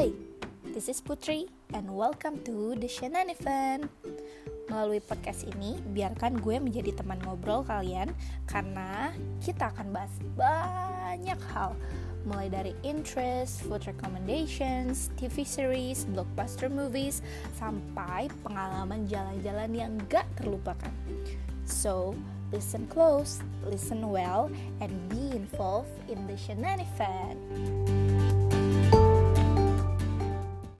This is Putri and welcome to The Shenanivan. Melalui podcast ini, biarkan gue menjadi teman ngobrol kalian karena kita akan bahas banyak hal mulai dari interest, food recommendations, TV series, blockbuster movies, sampai pengalaman jalan-jalan yang gak terlupakan. So, listen close, listen well, and be involved in the shenanigan.